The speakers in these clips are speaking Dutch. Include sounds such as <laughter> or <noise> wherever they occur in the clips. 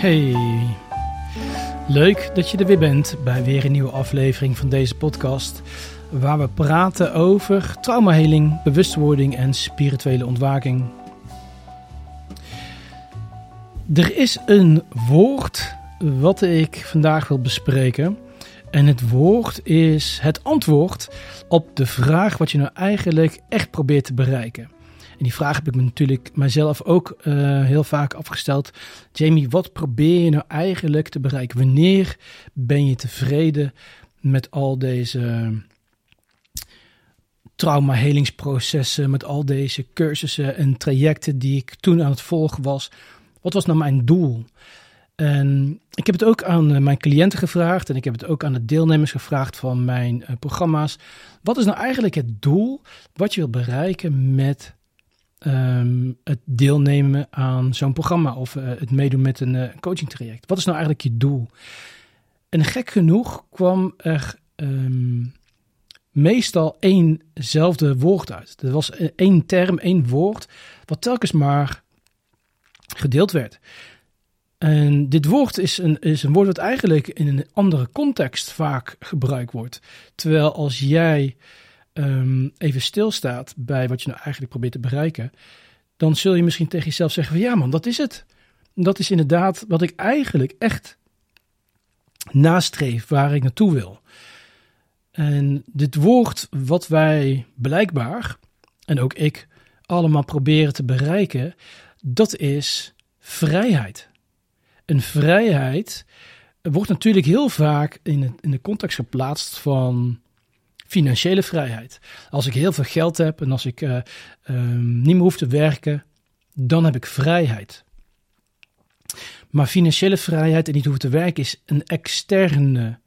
Hey, leuk dat je er weer bent bij weer een nieuwe aflevering van deze podcast. Waar we praten over traumaheling, bewustwording en spirituele ontwaking. Er is een woord wat ik vandaag wil bespreken. En het woord is het antwoord op de vraag wat je nou eigenlijk echt probeert te bereiken. En die vraag heb ik me natuurlijk mijzelf ook uh, heel vaak afgesteld. Jamie, wat probeer je nou eigenlijk te bereiken? Wanneer ben je tevreden met al deze trauma-helingsprocessen, met al deze cursussen en trajecten die ik toen aan het volgen was? Wat was nou mijn doel? En ik heb het ook aan eh, mijn cliënten gevraagd en ik heb het ook aan de deelnemers gevraagd van mijn uh, programma's. Wat is nou eigenlijk het doel wat je wil bereiken met um, het deelnemen aan zo'n programma of uh, het meedoen met een uh, coaching traject? Wat is nou eigenlijk je doel? En gek genoeg kwam er um, meestal éénzelfde woord uit. Er was één term, één woord, wat telkens maar gedeeld werd. En dit woord is een, is een woord dat eigenlijk in een andere context vaak gebruikt wordt. Terwijl als jij um, even stilstaat bij wat je nou eigenlijk probeert te bereiken, dan zul je misschien tegen jezelf zeggen van ja man, dat is het. Dat is inderdaad wat ik eigenlijk echt nastreef, waar ik naartoe wil. En dit woord wat wij blijkbaar, en ook ik, allemaal proberen te bereiken, dat is vrijheid. En vrijheid wordt natuurlijk heel vaak in de context geplaatst van financiële vrijheid. Als ik heel veel geld heb en als ik uh, um, niet meer hoef te werken, dan heb ik vrijheid. Maar financiële vrijheid en niet hoeven te werken is een externe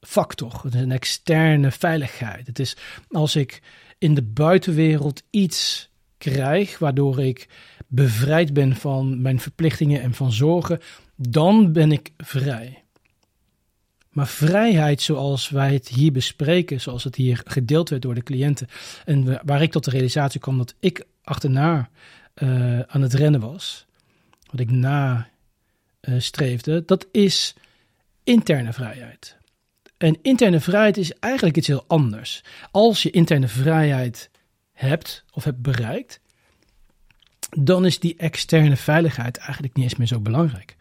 factor, een externe veiligheid. Het is als ik in de buitenwereld iets krijg waardoor ik bevrijd ben van mijn verplichtingen en van zorgen, dan ben ik vrij. Maar vrijheid zoals wij het hier bespreken, zoals het hier gedeeld werd door de cliënten, en waar ik tot de realisatie kwam dat ik achterna uh, aan het rennen was, wat ik na uh, streefde, dat is interne vrijheid. En interne vrijheid is eigenlijk iets heel anders. Als je interne vrijheid hebt of hebt bereikt, dan is die externe veiligheid eigenlijk niet eens meer zo belangrijk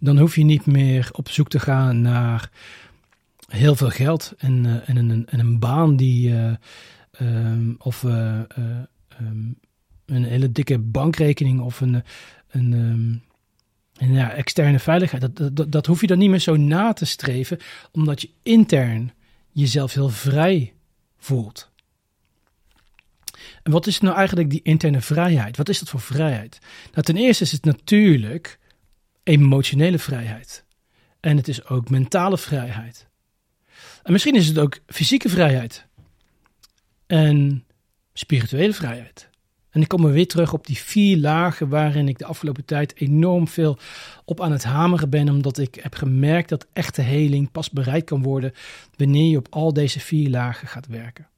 dan hoef je niet meer op zoek te gaan naar heel veel geld en, uh, en, een, en een baan die uh, um, of uh, um, een hele dikke bankrekening of een, um, een ja, externe veiligheid. Dat, dat, dat hoef je dan niet meer zo na te streven, omdat je intern jezelf heel vrij voelt. En wat is nou eigenlijk die interne vrijheid? Wat is dat voor vrijheid? Nou, ten eerste is het natuurlijk emotionele vrijheid. En het is ook mentale vrijheid. En misschien is het ook fysieke vrijheid. En spirituele vrijheid. En ik kom er weer terug op die vier lagen waarin ik de afgelopen tijd enorm veel op aan het hameren ben, omdat ik heb gemerkt dat echte heling pas bereikt kan worden wanneer je op al deze vier lagen gaat werken.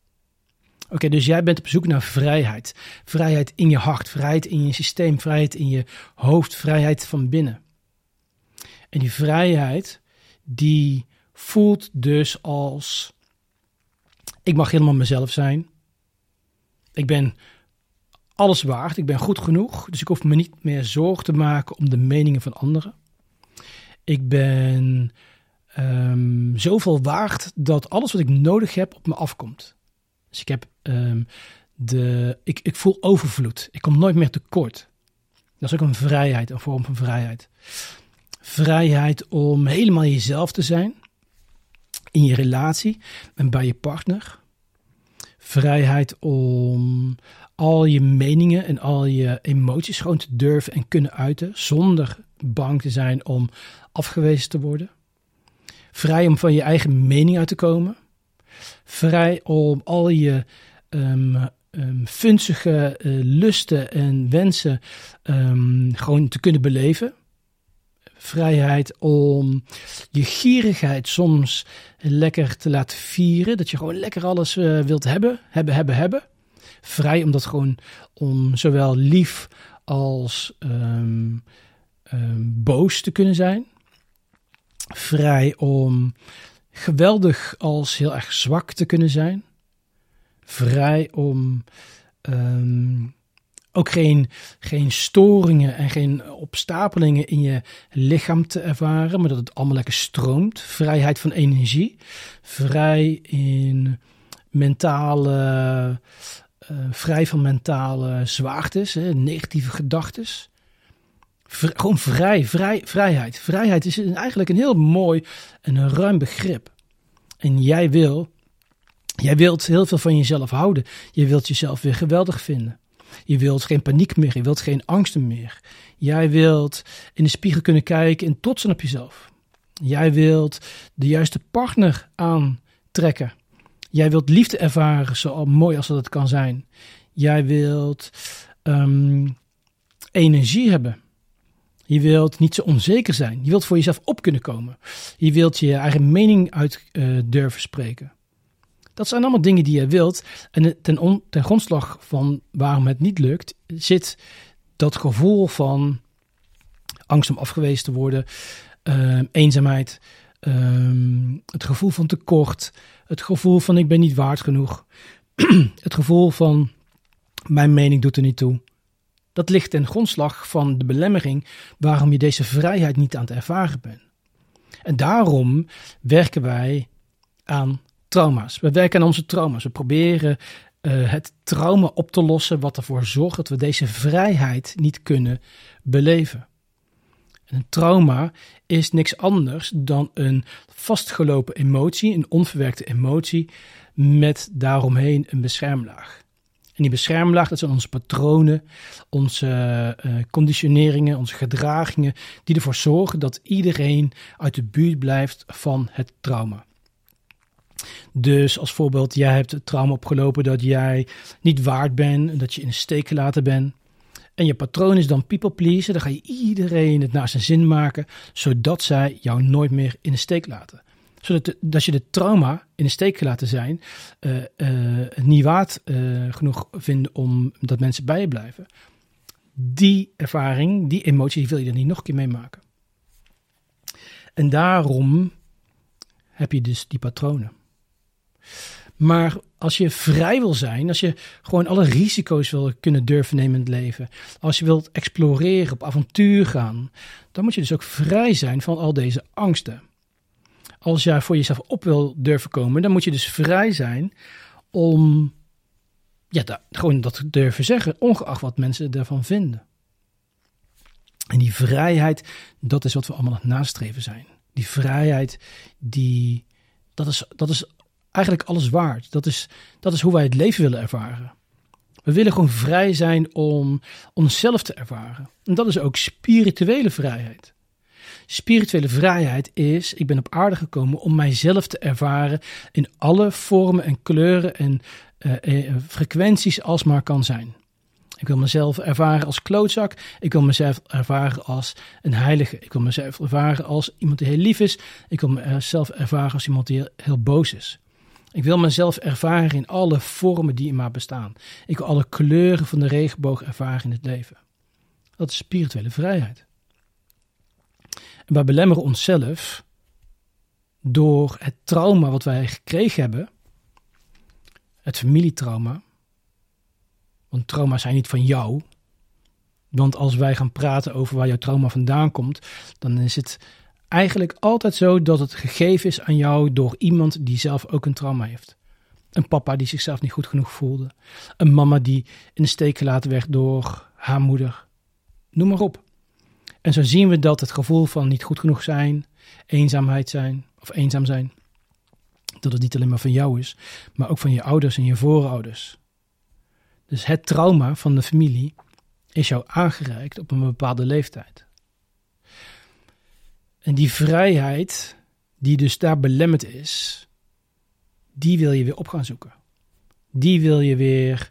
Oké, dus jij bent op zoek naar vrijheid. Vrijheid in je hart, vrijheid in je systeem, vrijheid in je hoofd, vrijheid van binnen. En die vrijheid, die voelt dus als: ik mag helemaal mezelf zijn. Ik ben alles waard, ik ben goed genoeg, dus ik hoef me niet meer zorgen te maken om de meningen van anderen. Ik ben um, zoveel waard dat alles wat ik nodig heb op me afkomt. Dus ik heb um, de, ik, ik voel overvloed. Ik kom nooit meer tekort. Dat is ook een vrijheid, een vorm van vrijheid. Vrijheid om helemaal jezelf te zijn in je relatie en bij je partner. Vrijheid om al je meningen en al je emoties gewoon te durven en kunnen uiten zonder bang te zijn om afgewezen te worden. Vrij om van je eigen mening uit te komen. Vrij om al je um, lusten en wensen um, gewoon te kunnen beleven vrijheid om je gierigheid soms lekker te laten vieren. Dat je gewoon lekker alles uh, wilt hebben, hebben, hebben, hebben. Vrij om dat gewoon om zowel lief als um, ehm, boos te kunnen zijn. Vrij om geweldig als heel erg zwak te kunnen zijn. Vrij om ehm, ook geen, geen storingen en geen opstapelingen in je lichaam te ervaren, maar dat het allemaal lekker stroomt. Vrijheid van energie. Vrij in mentale, uh, vrij van mentale zwaartes, hè, negatieve gedachten. gewoon vrij, vrij, vrijheid. Vrijheid is eigenlijk een heel mooi en ruim begrip. En jij wil, jij wilt heel veel van jezelf houden. Je wilt jezelf weer geweldig vinden. Je wilt geen paniek meer, je wilt geen angsten meer. Jij wilt in de spiegel kunnen kijken en trots op jezelf. Jij wilt de juiste partner aantrekken. Jij wilt liefde ervaren, zo mooi als dat het kan zijn. Jij wilt ehm, energie hebben. Je wilt niet zo onzeker zijn. Je wilt voor jezelf op kunnen komen. Je wilt je eigen mening uit uh, durven spreken. Dat zijn allemaal dingen die je wilt. En ten, ten grondslag van waarom het niet lukt, zit dat gevoel van angst om afgewezen te worden, uh, eenzaamheid, uh, het gevoel van tekort, het gevoel van ik ben niet waard genoeg, <clears throat> het gevoel van mijn mening doet er niet toe. Dat ligt ten grondslag van de belemmering waarom je deze vrijheid niet aan het ervaren bent. En daarom werken wij aan trauma's. We werken aan onze trauma's. We proberen uh, het trauma op te lossen wat ervoor zorgt dat we deze vrijheid niet kunnen beleven. En een trauma is niks anders dan een vastgelopen emotie, een onverwerkte emotie, met daaromheen een beschermlaag. En die beschermlaag, dat zijn onze patronen, onze uh, conditioneringen, onze gedragingen, die ervoor zorgen dat iedereen uit de buurt blijft van het trauma. Dus als voorbeeld, jij hebt het trauma opgelopen dat jij niet waard bent, dat je in de steek gelaten bent. En je patroon is dan people pleasen. Dan ga je iedereen het naar zijn zin maken, zodat zij jou nooit meer in de steek laten. Zodat dat je de trauma in de steek gelaten zijn uh, uh, niet waard uh, genoeg vinden om dat mensen bij je blijven. Die ervaring, die emotie, die wil je dan niet nog een keer meemaken. En daarom heb je dus die patronen. Maar als je vrij wil zijn, als je gewoon alle risico's wil kunnen durven nemen in het leven, als je wilt exploreren, op avontuur gaan, dan moet je dus ook vrij zijn van al deze angsten. Als jij voor jezelf op wil durven komen, dan moet je dus vrij zijn om ja, gewoon dat te durven zeggen, ongeacht wat mensen ervan vinden. En die vrijheid, dat is wat we allemaal aan het nastreven zijn. Die vrijheid, die, dat, is, dat is eigenlijk alles waard. Dat is, dat is hoe wij het leven willen ervaren. We willen gewoon vrij zijn om onszelf te ervaren. En dat is ook spirituele vrijheid. Spirituele vrijheid is, ik ben op aarde gekomen om mijzelf te ervaren in alle vormen en kleuren en uh, uh, frequenties als maar kan zijn. Ik wil mezelf ervaren als klootzak. Ik wil mezelf ervaren als een heilige. Ik wil mezelf ervaren als iemand die heel lief is. Ik wil mezelf ervaren als iemand die heel boos is. Ik wil mezelf ervaren in alle vormen die in mij bestaan. Ik wil alle kleuren van de regenboog ervaren in het leven. Dat is spirituele vrijheid. En wij belemmeren onszelf door het trauma wat wij gekregen hebben, het familietrauma. Want trauma's zijn niet van jou. Want als wij gaan praten over waar jouw trauma vandaan komt, dan is het eigenlijk altijd zo dat het gegeven is aan jou door iemand die zelf ook een trauma heeft. Een papa die zichzelf niet goed genoeg voelde. Een mama die in de steek gelaten werd door haar moeder. Noem maar op. En zo zien we dat het gevoel van niet goed genoeg zijn, eenzaamheid zijn of eenzaam zijn, dat het niet alleen maar van jou is, maar ook van je ouders en je voorouders. Dus het trauma van de familie is jou aangereikt op een bepaalde leeftijd. En die vrijheid, die dus daar belemmerd is, die wil je weer op gaan zoeken. Die wil je weer.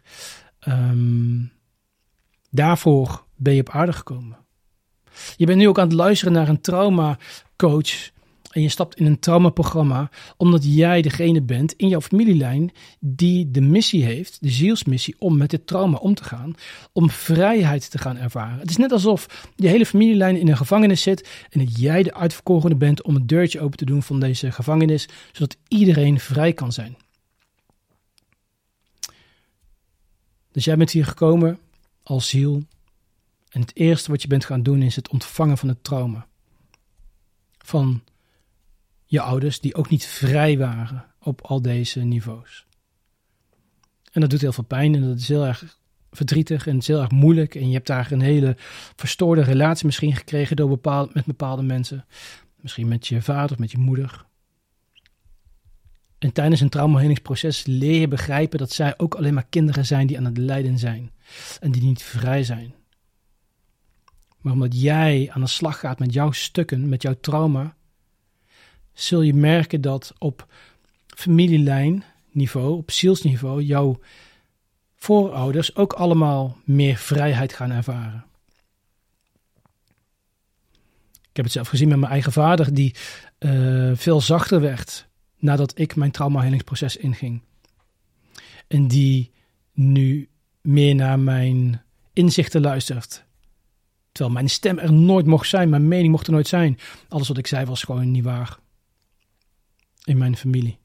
Um, daarvoor ben je op aarde gekomen. Je bent nu ook aan het luisteren naar een trauma coach En je stapt in een traumaprogramma omdat jij degene bent in jouw familielijn die de missie heeft, de zielsmissie, om met dit trauma om te gaan, om vrijheid te gaan ervaren. Het is net alsof je hele familielijn in een gevangenis zit en dat jij de uitverkorene bent om het deurtje open te doen van deze gevangenis, zodat iedereen vrij kan zijn. Dus jij bent hier gekomen als ziel en het eerste wat je bent gaan doen is het ontvangen van het trauma. Van je ouders die ook niet vrij waren op al deze niveaus. En dat doet heel veel pijn en dat is heel erg verdrietig en het is heel erg moeilijk. En je hebt daar een hele verstoorde relatie misschien gekregen door bepaald, met bepaalde mensen. Misschien met je vader of met je moeder. En tijdens een traumahelingsproces leer je begrijpen dat zij ook alleen maar kinderen zijn die aan het lijden zijn. En die niet vrij zijn. Maar omdat jij aan de slag gaat met jouw stukken, met jouw trauma, zul je merken dat op familielijnniveau, op zielsniveau, jouw voorouders ook allemaal meer vrijheid gaan ervaren. Ik heb het zelf gezien met mijn eigen vader, die uh, veel zachter werd nadat ik mijn traumahelingsproces inging. En die nu meer naar mijn inzichten luistert. Terwijl mijn stem er nooit mocht zijn, mijn mening mocht er nooit zijn. Alles wat ik zei was gewoon niet waar in mijn familie.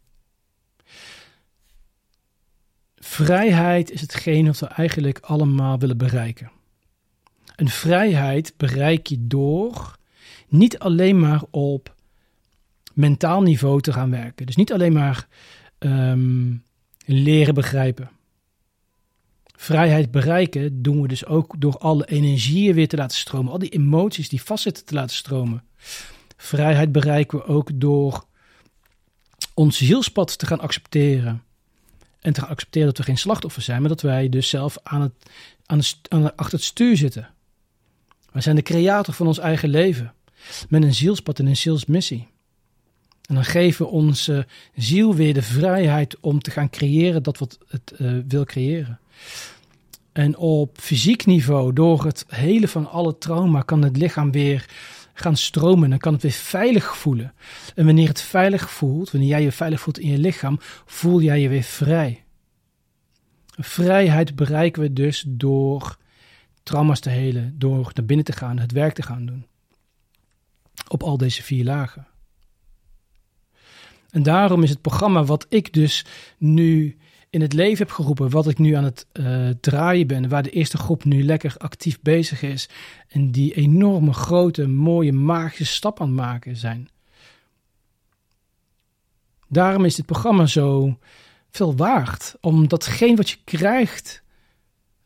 Vrijheid is hetgeen wat we eigenlijk allemaal willen bereiken. Een vrijheid bereik je door niet alleen maar op mentaal niveau te gaan werken. Dus niet alleen maar ehm, leren begrijpen. Vrijheid bereiken doen we dus ook door alle energieën weer te laten stromen. Al die emoties die vastzitten te laten stromen. Vrijheid bereiken we ook door ons zielspad te gaan accepteren. En te gaan accepteren dat we geen slachtoffer zijn, maar dat wij dus zelf aan het, aan aan achter het stuur zitten. Wij zijn de creator van ons eigen leven. Met een zielspad en een zielsmissie. En dan geven we onze ziel weer de vrijheid om te gaan creëren dat wat het uh, wil creëren. En op fysiek niveau, door het hele van alle trauma, kan het lichaam weer gaan stromen. Dan kan het weer veilig voelen. En wanneer het veilig voelt, wanneer jij je veilig voelt in je lichaam, voel jij je weer vrij. Vrijheid bereiken we dus door trauma's te helen, door naar binnen te gaan, het werk te gaan doen. Op al deze vier lagen. En daarom is het programma wat ik dus nu in het leven heb geroepen, wat ik nu aan het uh, draaien ben, waar de eerste groep nu lekker actief bezig is en die enorme grote, mooie, magische stap aan het maken zijn. Daarom is dit programma zo veel waard, om datgene wat je krijgt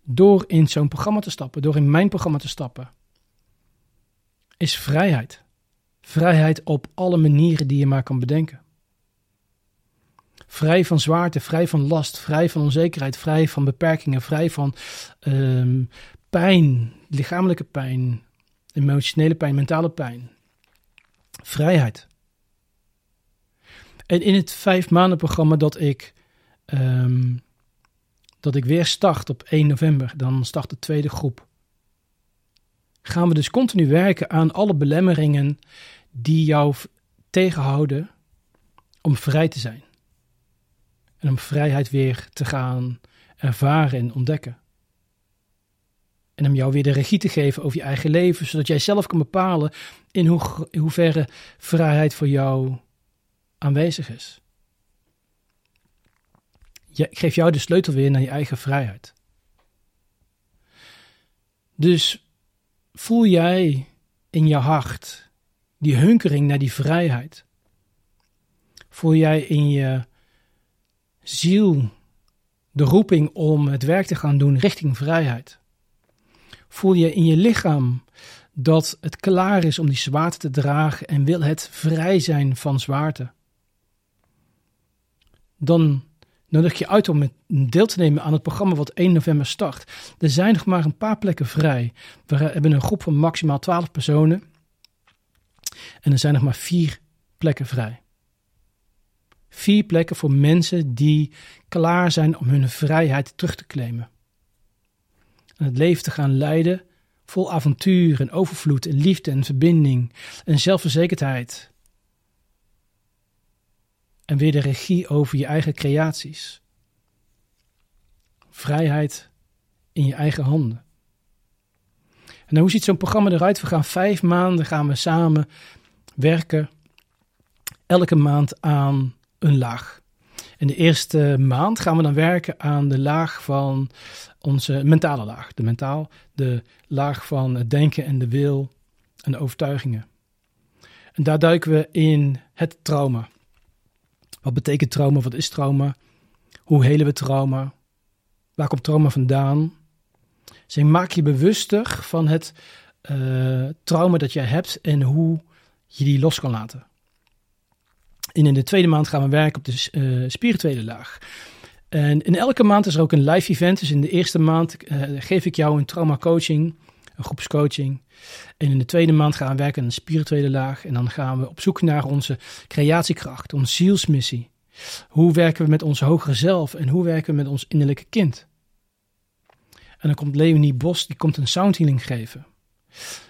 door in zo'n programma te stappen, door in mijn programma te stappen, is vrijheid. Vrijheid op alle manieren die je maar kan bedenken. Vrij van zwaarte, vrij van last, vrij van onzekerheid, vrij van beperkingen, vrij van um, pijn, lichamelijke pijn, emotionele pijn, mentale pijn. Vrijheid. En in het vijf maanden programma dat ik, um, dat ik weer start op 1 november, dan start de tweede groep. Gaan we dus continu werken aan alle belemmeringen die jou tegenhouden om vrij te zijn. En om vrijheid weer te gaan ervaren en ontdekken. En om jou weer de regie te geven over je eigen leven, zodat jij zelf kan bepalen in, hoe, in hoeverre vrijheid voor jou aanwezig is. Ik geef jou de sleutel weer naar je eigen vrijheid. Dus voel jij in je hart die hunkering naar die vrijheid? Voel jij in je ziel de roeping om het werk te gaan doen richting vrijheid? Voel je in je lichaam dat het klaar is om die zwaarte te dragen en wil het vrij zijn van zwaarte? Dan nodig je uit om deel te nemen aan het programma wat 1 november start. Er zijn nog maar een paar plekken vrij. We hebben een groep van maximaal 12 personen. En er zijn nog maar vier plekken vrij. Vier plekken voor mensen die klaar zijn om hun vrijheid terug te claimen. En het leven te gaan leiden vol avontuur en overvloed en liefde en verbinding en zelfverzekerdheid. en weer de regie over je eigen creaties. Vrijheid in je eigen handen. En hoe ziet zo'n programma eruit? We gaan vijf maanden gaan we samen werken, elke maand aan een laag. In de eerste maand gaan we dan werken aan de laag van onze mentale laag. De mentaal, de laag van het denken en de wil en de overtuigingen. En daar duiken we in het trauma. Wat betekent trauma? Wat is trauma? Hoe helen we trauma? Waar komt trauma vandaan? Dus maak je bewuster van het uh, trauma dat jij hebt en hoe je die los kan laten. En in de tweede maand gaan we werken op de uh, spirituele laag. En in elke maand is er ook een live event. Dus in de eerste maand uh, geef ik jou een trauma coaching, een groepscoaching. En in de tweede maand gaan we werken aan een spirituele laag. En dan gaan we op zoek naar onze creatiekracht, onze zielsmissie. Hoe werken we met onze hogere zelf en hoe werken we met ons innerlijke kind? En dan komt Leonie Bos, die komt een soundhealing geven.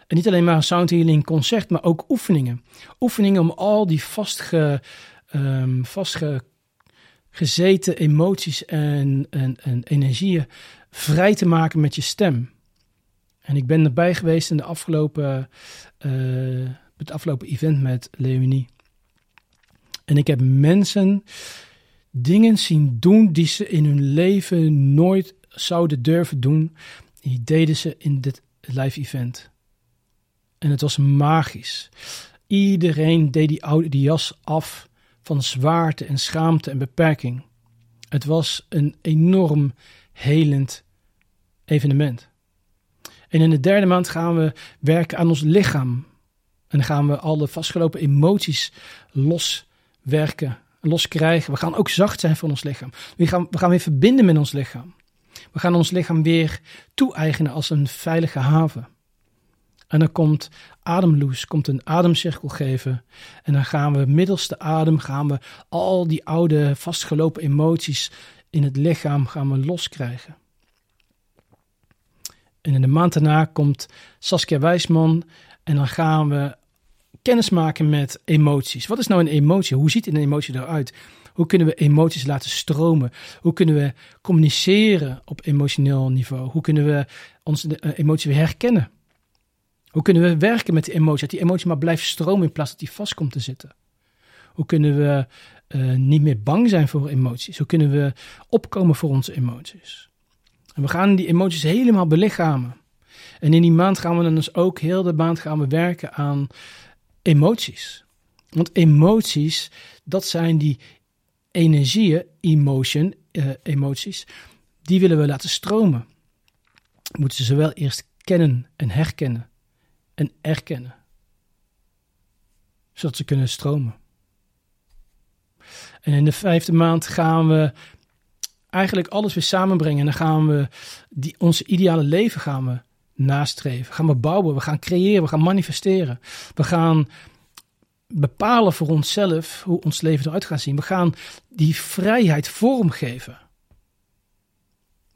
En niet alleen maar een soundhealing concert, maar ook oefeningen. Oefeningen om al die vastge, um, vastgezeten emoties en, en, en energieën vrij te maken met je stem. En ik ben erbij geweest in de afgelopen, uh, het afgelopen event met Leonie. En ik heb mensen dingen zien doen die ze in hun leven nooit zouden durven doen. Die deden ze in dit live event. En het was magisch. Iedereen deed die, oude, die jas af van zwaarte en schaamte en beperking. Het was een enorm helend evenement. En in de derde maand gaan we werken aan ons lichaam. En gaan we alle vastgelopen emoties loswerken, loskrijgen. We gaan ook zacht zijn voor ons lichaam. We gaan, we gaan weer verbinden met ons lichaam. We gaan ons lichaam weer toe-eigenen als een veilige haven. En dan komt Ademloes, komt een ademcirkel geven. En dan gaan we middels de adem, gaan we al die oude vastgelopen emoties in het lichaam gaan we loskrijgen. En in de maand daarna komt Saskia Wijsman en dan gaan we kennis maken met emoties. Wat is nou een emotie? Hoe ziet een emotie eruit? Hoe kunnen we emoties laten stromen? Hoe kunnen we communiceren op emotioneel niveau? Hoe kunnen we onze eh, emotie weer herkennen? Hoe kunnen we werken met die emotie? Dat die emotie maar blijft stromen in plaats dat die vast komt te zitten. Hoe kunnen we uh, niet meer bang zijn voor emoties? Hoe kunnen we opkomen voor onze emoties? En we gaan die emoties helemaal belichamen. En in die maand gaan we dan dus ook heel de maand gaan we werken aan emoties. Want emoties, dat zijn die energieën, emotion, uh, emoties, die willen we laten stromen. We moeten ze wel eerst kennen en herkennen en erkennen. Zodat ze kunnen stromen. En in de vijfde maand gaan we eigenlijk alles weer samenbrengen. En dan gaan we die, onze ideale leven gaan we nastreven. Gaan we bouwen, we gaan creëren, we gaan manifesteren. We gaan bepalen voor onszelf hoe ons leven eruit gaat zien. We gaan die vrijheid vormgeven.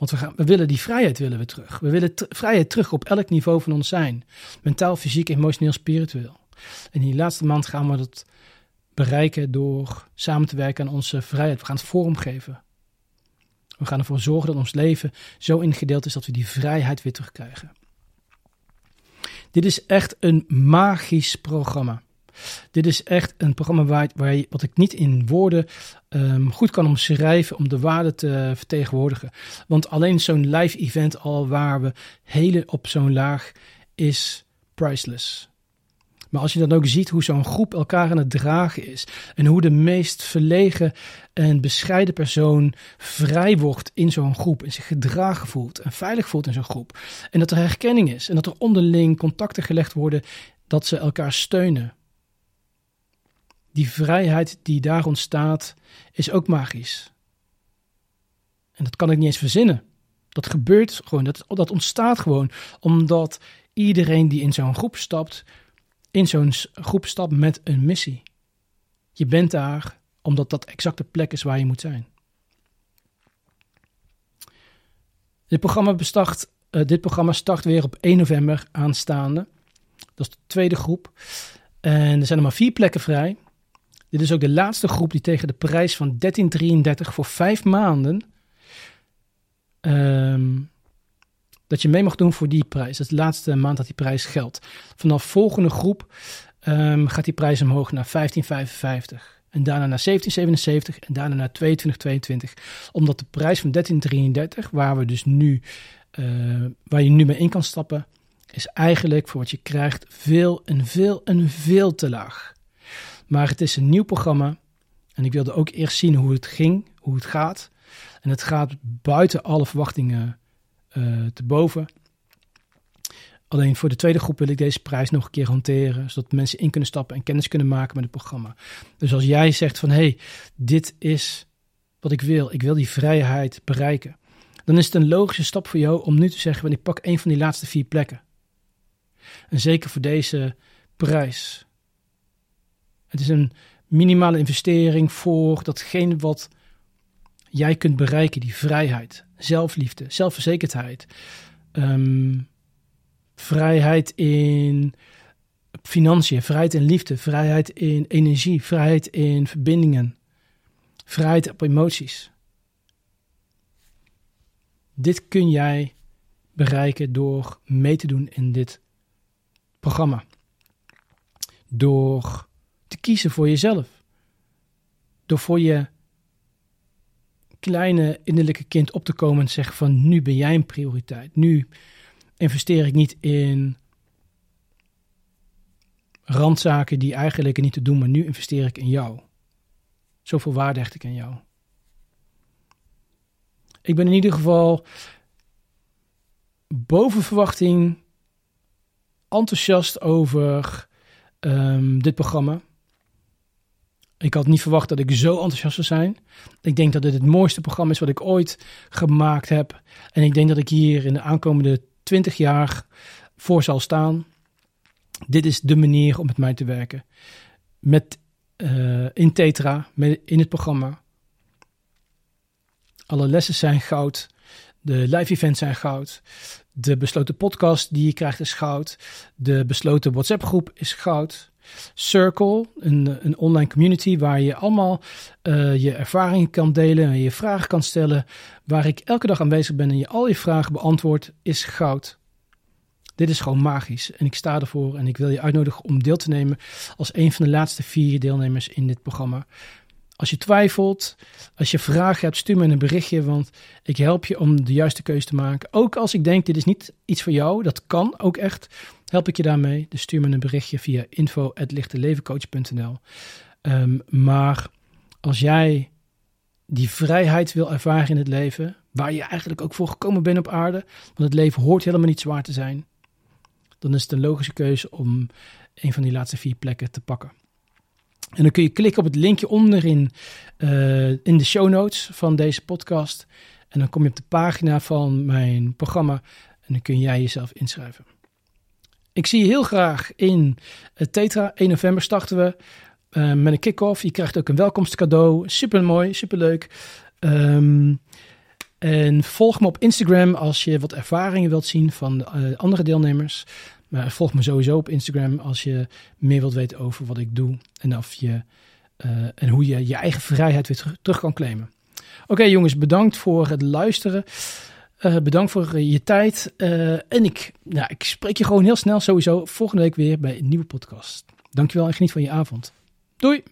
Want we, gaan, we willen die vrijheid willen we terug. We willen vrijheid terug op elk niveau van ons zijn. Mentaal, fysiek, emotioneel, spiritueel. En die laatste maand gaan we dat bereiken door samen te werken aan onze vrijheid. We gaan het vormgeven. We gaan ervoor zorgen dat ons leven zo ingedeeld is dat we die vrijheid weer terugkrijgen. Dit is echt een magisch programma. Dit is echt een programma waar, waar wat ik niet in woorden um, goed kan omschrijven om de waarde te vertegenwoordigen. Want alleen zo'n live event al waar we hele op zo'n laag is priceless. Maar als je dan ook ziet hoe zo'n groep elkaar aan het dragen is. En hoe de meest verlegen en bescheiden persoon vrij wordt in zo'n groep. En zich gedragen voelt en veilig voelt in zo'n groep. En dat er herkenning is. En dat er onderling contacten gelegd worden. Dat ze elkaar steunen. Die vrijheid die daar ontstaat, is ook magisch. En dat kan ik niet eens verzinnen. Dat gebeurt gewoon, dat, dat ontstaat gewoon omdat iedereen die in zo'n groep stapt, in zo'n groep stapt met een missie. Je bent daar omdat dat exact de plek is waar je moet zijn. Dit programma, bestart, uh, dit programma start weer op 1 november aanstaande. Dat is de tweede groep. En er zijn er maar vier plekken vrij. Dit is ook de laatste groep die tegen de prijs van 1333 voor vijf maanden. Ehm, dat je mee mag doen voor die prijs. Dat de laatste maand dat die prijs geldt. Vanaf volgende groep ehm, gaat die prijs omhoog naar 1555. En daarna naar 1777 en daarna naar 2222. Omdat de prijs van 1333, waar we dus nu, eh, waar je nu mee in kan stappen, is eigenlijk voor wat je krijgt veel en veel en veel te laag. Maar het is een nieuw programma. En ik wilde ook eerst zien hoe het ging, hoe het gaat. En het gaat buiten alle verwachtingen uh, te boven. Alleen voor de tweede groep wil ik deze prijs nog een keer hanteren, zodat mensen in kunnen stappen en kennis kunnen maken met het programma. Dus als jij zegt van hé, hey, dit is wat ik wil, ik wil die vrijheid bereiken, dan is het een logische stap voor jou om nu te zeggen, ik pak een van die laatste vier plekken. En zeker voor deze prijs. Het is een minimale investering voor datgene wat jij kunt bereiken, die vrijheid, zelfliefde, zelfverzekerdheid, ehm, vrijheid in financiën, vrijheid in liefde, vrijheid in energie, vrijheid in verbindingen, vrijheid op emoties. Dit kun jij bereiken door mee te doen in dit programma. Door te kiezen voor jezelf. Door voor je kleine innerlijke kind op te komen en zeggen van nu ben jij een prioriteit. Nu investeer ik niet in randzaken die eigenlijk niet te doen, maar nu investeer ik in jou. Zoveel waarde hecht ik aan jou. Ik ben in ieder geval boven verwachting enthousiast over um, dit programma. Ik had niet verwacht dat ik zo enthousiast zou zijn. Ik denk dat dit het mooiste programma is wat ik ooit gemaakt heb. En ik denk dat ik hier in de aankomende 20 jaar voor zal staan. Dit is de manier om met mij te werken. Met, uh, in Tetra, met, in het programma. Alle lessen zijn goud. De live events zijn goud. De besloten podcast die je krijgt is goud. De besloten WhatsApp groep is goud. Circle, een, een online community waar je allemaal uh, je ervaringen kan delen en je vragen kan stellen. Waar ik elke dag aanwezig ben en je al je vragen beantwoord, is goud. Dit is gewoon magisch en ik sta ervoor en ik wil je uitnodigen om deel te nemen als een van de laatste vier deelnemers in dit programma. Als je twijfelt, als je vragen hebt, stuur me een berichtje, want ik help je om de juiste keuze te maken. Ook als ik denk, dit is niet iets voor jou, dat kan ook echt, help ik je daarmee. Dus stuur me een berichtje via info.lichtelevencoach.nl um, ehm, Maar als jij die vrijheid wil ervaren in het leven, waar je eigenlijk ook voor gekomen bent op aarde, want het leven hoort helemaal niet zwaar te zijn, dan is het een logische keuze om een van die laatste vier plekken te pakken. En dan kun je klikken op het linkje onderin uh, in de show notes van deze podcast. En dan kom je op de pagina van mijn programma en dan kun jij jezelf inschrijven. Ik zie je heel graag in het Tetra. 1 november starten we uh, met een kick-off. Je krijgt ook een welkomstcadeau. Super mooi, super leuk. Um, en volg me op Instagram als je wat ervaringen wilt zien van uh, andere deelnemers. Maar volg me sowieso op Instagram als je meer wilt weten over wat ik doe. En, of je, uh, en hoe je je eigen vrijheid weer terug, kan claimen. Oké jongens, bedankt voor het luisteren. Uh, bedankt voor je tijd. En ik, nou, ik spreek je gewoon heel snel sowieso volgende week weer bij een nieuwe podcast. Dankjewel en geniet van je avond. Doei!